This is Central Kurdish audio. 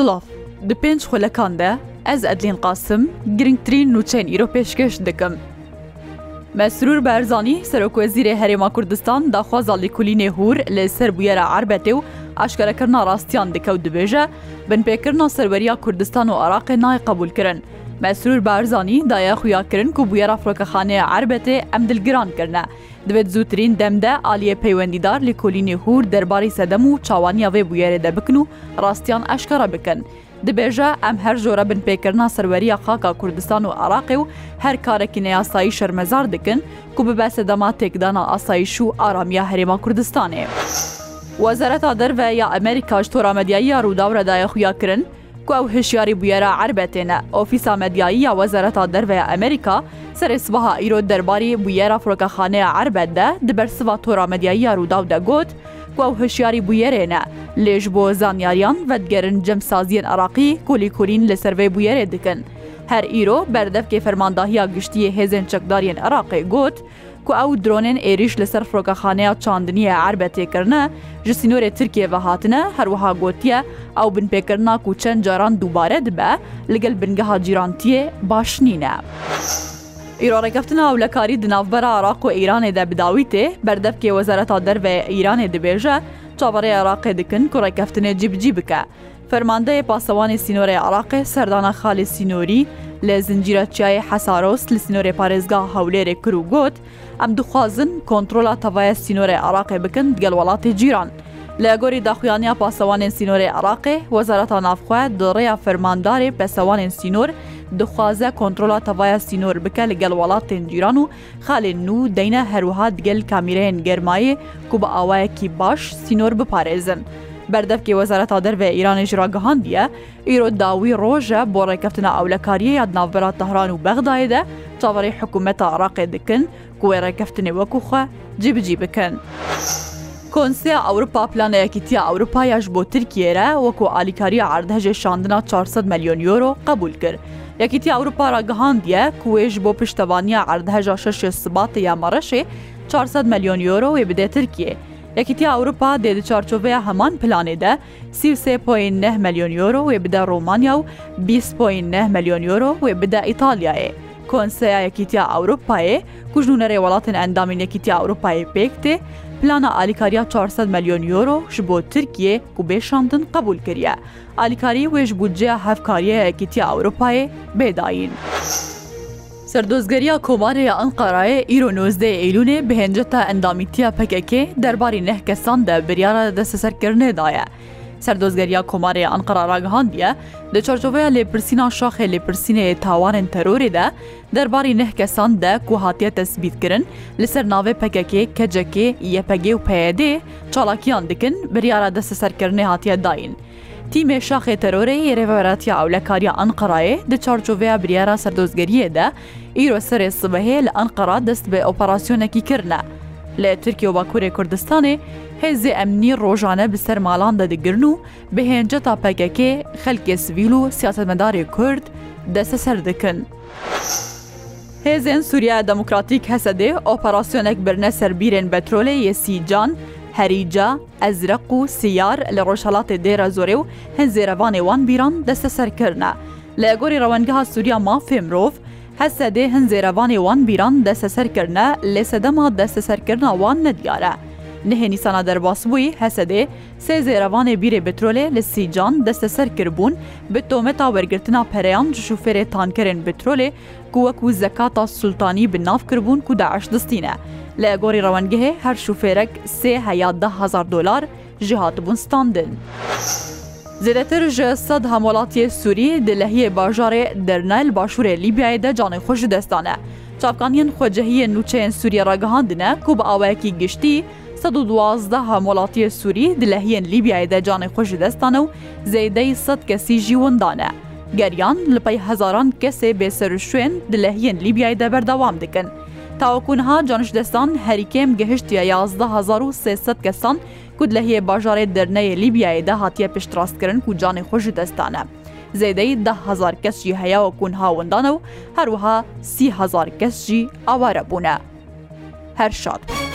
سلااف Di pênc xulkan de ez edlên qasim girngtirîn nûçeyên îro pêşkeş dikim. Mesrûr Berzanî Serokwezîrê Herêma Kurdistan daxwaza lêkulînê hûr lê ser bûyera erbetê û eşkerekirna rastiyan dikew dibêje, binpêkirna serweriya Kurdistan û Iraqê nayê qebul kirin. مەسرور بارزانانی دایە خویاکردن و بویە ڕافرۆکەخانەیە عربەتێ ئەم دلگرانکردە. دەبێت زووترین دەمدە ئالیە پەیوەندیدار لە کۆلینی هور دەرباری سەدەم و چاوانیاوێ بویێرە دەبکن و ڕاستیان ئەشکەرە بکەن. دبێژە ئەم هەر جۆرە بنپێکردنا سەروەریە خاکا کوردستان و عراقی و هەر کارێکی نەیاسایی شەرمەزار دکن و ببە سەدەما تێکدانا ئاسایش و ئارامیە هەرێما کوردستانێ. وەزارەتا دەرڤە یا ئەمریکاش تۆرامەدیایی یا ڕووداوەدایە خویاکردن، کو ئەو هشیاری بویێرە عربەتێنە ئۆفیسا مەدیایی یا وەزارەتا دەرڤەیە ئەمریکا سەرسبها ئیرۆ دەرباری بویێرە فرۆکەخانەیە عربەتدە دبەرسوا تۆرامەدیایی یارووداو دەگوت کو ئەو هشیاری بویێرێنە لێژ بۆ زانیاریان بەدگەرن جەمسازیین عراقی کولیکورین لە سەرێ بویێرێ دکن. هەر ئیرۆ بەردەفکی فەرمانداهیا گشتی هێزن چەکدارین عراقی گوت، وەکو ئەو درۆنێن ئێریش لەسەر فڕۆکەخانەیە چاندنیە عربە تێکردە ji سینۆرێ ترکێ بەهاتنە هەروەها گوتیە ئەو بنپێکردناک و چەند جاران دووبارە دبە لەگەل بنگەها جیرانتیێ باش نینە. ئیرۆڕێگەفتنا ئەو لەکاری دناوبەر عراق و ئیرانێدا بداویتێ بەردەفکێ وەزارەتا دەربێ ئیرانێ دەبێژە چاوەڕێ عراقێ دکن کوڕێکەفتنێ جیبجی بکە. فەرماندەیە پاسەوانی سینۆرە عراقێ سەردانە خالی سینۆری لە زنجیرە چیای حەسارۆست لە سینۆرێ پارێزگا هەولێرێ کرد و گوت ئەم دخوازن کۆنتترۆلا تەوایە سینۆرە عراقی بکەن گەل وڵاتی جیران. لە گۆری داخوایانیا پاسەوانێن سینۆری عراقی وەزارەتە نافخواە دڕێیا فەرمانداری پەسەوانێن سینۆر دخوازە کۆنتترۆلا تەوایە سینۆر بکە لە گەل وڵاتێن جیران و خالێن نو دەینە هەروها دگەل کامیرەیەن گەرمایە کو بە ئاوایەکی باش سینۆر بپارێزن. بەردەفکی وەزارەتا دەربێ ئیرانی ژراگەهاندیە ئیرۆ داوی ڕۆژە بۆ ڕێکەفتنا ئەولەکاریە یاد ناوبەرات تەهران و بەغدایدە چاوەڕی حکوومەتە عراقێ دکن کوێ ڕێکەفتنی وەکوخە جیبجی بکەن. کۆنسیا ئەوروپا پلانەیەکی تیا ئەوروپایش بۆ ترکیێرە وەکو ئالیکاری عردەژێ شاندنا 400 ملیۆن یۆرۆ قبول کرد. یەکیتی ئەوروپا ڕگەهاندیە کوێژ بۆ پشتەوانیا عردەژە شش سباتە یامەڕەشێ 400 ملیۆن یۆرۆ وێ بدێ ترکیە. Yekîtiya Ewropa dê di çarçoveya heman planê de sîvsêpoin neh milyon euro wê bide Romanya û bîspoin neh milyon euro wê bide İtalyayê. Konseya Yekîtiya Ewropayê ku ji hunerê welatên endamên Yekîtiya Ewropayê pêk tê, plana alîkariya 400 milyon euro ji bo Tirkiye ku bêşandin qebul kiriye. Alîkarî wê ji budceya hevkariye Yekîtiya Ewropayê bêdayîn. Serdozgeriya Kovarya Ankara'ya îro 19 Eylûnê bi hênceta endamîtiya pekekê derbarî neh kesan de biryara desteserkirinê daye. Serdozgeriya Komarê Ankara ragihandiye, di çarçoveya lêpirsîna şaxê lêpirsînê tawanên terorê de derbarî neh kesan de ku hatiye tespît kirin, li ser navê pekekê kecekê yepegê û PYD çalakiyan dikin biryara desteserkirinê hatiye dayîn. تیمێ شاخێ تەرۆرەی ێرێڤەراتیا ئەو لە کاریا ئەنقەرایێ دە چارچۆڤەیە بریارە سەردۆزگەریەدا ئیرۆ سەرێ سبەهەیە لە ئەنقەرا دەست بێ ئۆپەراسسیۆنێکی کردە. لە ترکی و باکوورێ کوردستانێ هێزی ئەمنی ڕۆژانە بەسەر ماڵان دەدەگرن و بەهێنجە تا پەکەکێ خەلکێ سویل و سیاستمەداری کورد دەسە سەر دەکەن. هێزێن سووریا دەموکراتیک هەسەدێ ئۆپەراسسیۆنێک برنە سەربیرێن بەترۆلێ یەسیجان هەریجا ئەزرق و سیار لە ڕۆژهڵاتی دێرە زۆرێ و هەند زێرەوانێ وان بیران دەستە سەرکردە لە ئەگۆری ڕەوەنگەها سووریا مافێ مرۆڤ هەسە دێ هەند زێرەوانێ وان بیران دەستە سەرکردە لێ سەدەما دەستە سەرکردنا وان نەدیارە. نهێنیسانە دەرباس بووی هەسەدێ سێ زێرەوانێ بیرێ بترۆلێ لە سیجان دەستە سەر کردبوون بە تۆمەتا وەرگرتنا پەرەیان شوفێرێ تانکەرێن بترۆلێ کووەک و زەکاتا سولتانی بناف کردبوون کو داعش دەستینە. لە گۆری ڕەوەنگەهێ هەر شوفێرەك سێ هەیە دههزار دلار ji hatibûn standin. Zêdetir ji sed hemolatiyê Sûriyê di lehiyê bajarê dernel başûrê Libyayê de canê xwe ji destan e. Çavkaniyên xwecehiyên nûçeyên Sûriye regihandine ku bi awayekî giştî, duwazde hemolatiyê Sûrî di lehiyên Libyayê de canê xwe ji destan ew zêdeyî sed kesî jî windan e. Geriyan li pey hezaran kesê bêser şûên di lehiyên Libyayê de berdewam dikin. تاوەکوونها جانشدەستان هەریکێم گەهشتە 11300 کەسان کود لە هەیە باژارێ دەرنەیە لیبیایدا هاتیە پشتڕاستکردن و جانێ خۆشی دەستانە. زێدەی دههزار کەسجی هەیەوە کوون هاوەندانە و هەروەها سیهزار کەسجی ئاوارە بوونە. هەر شاد.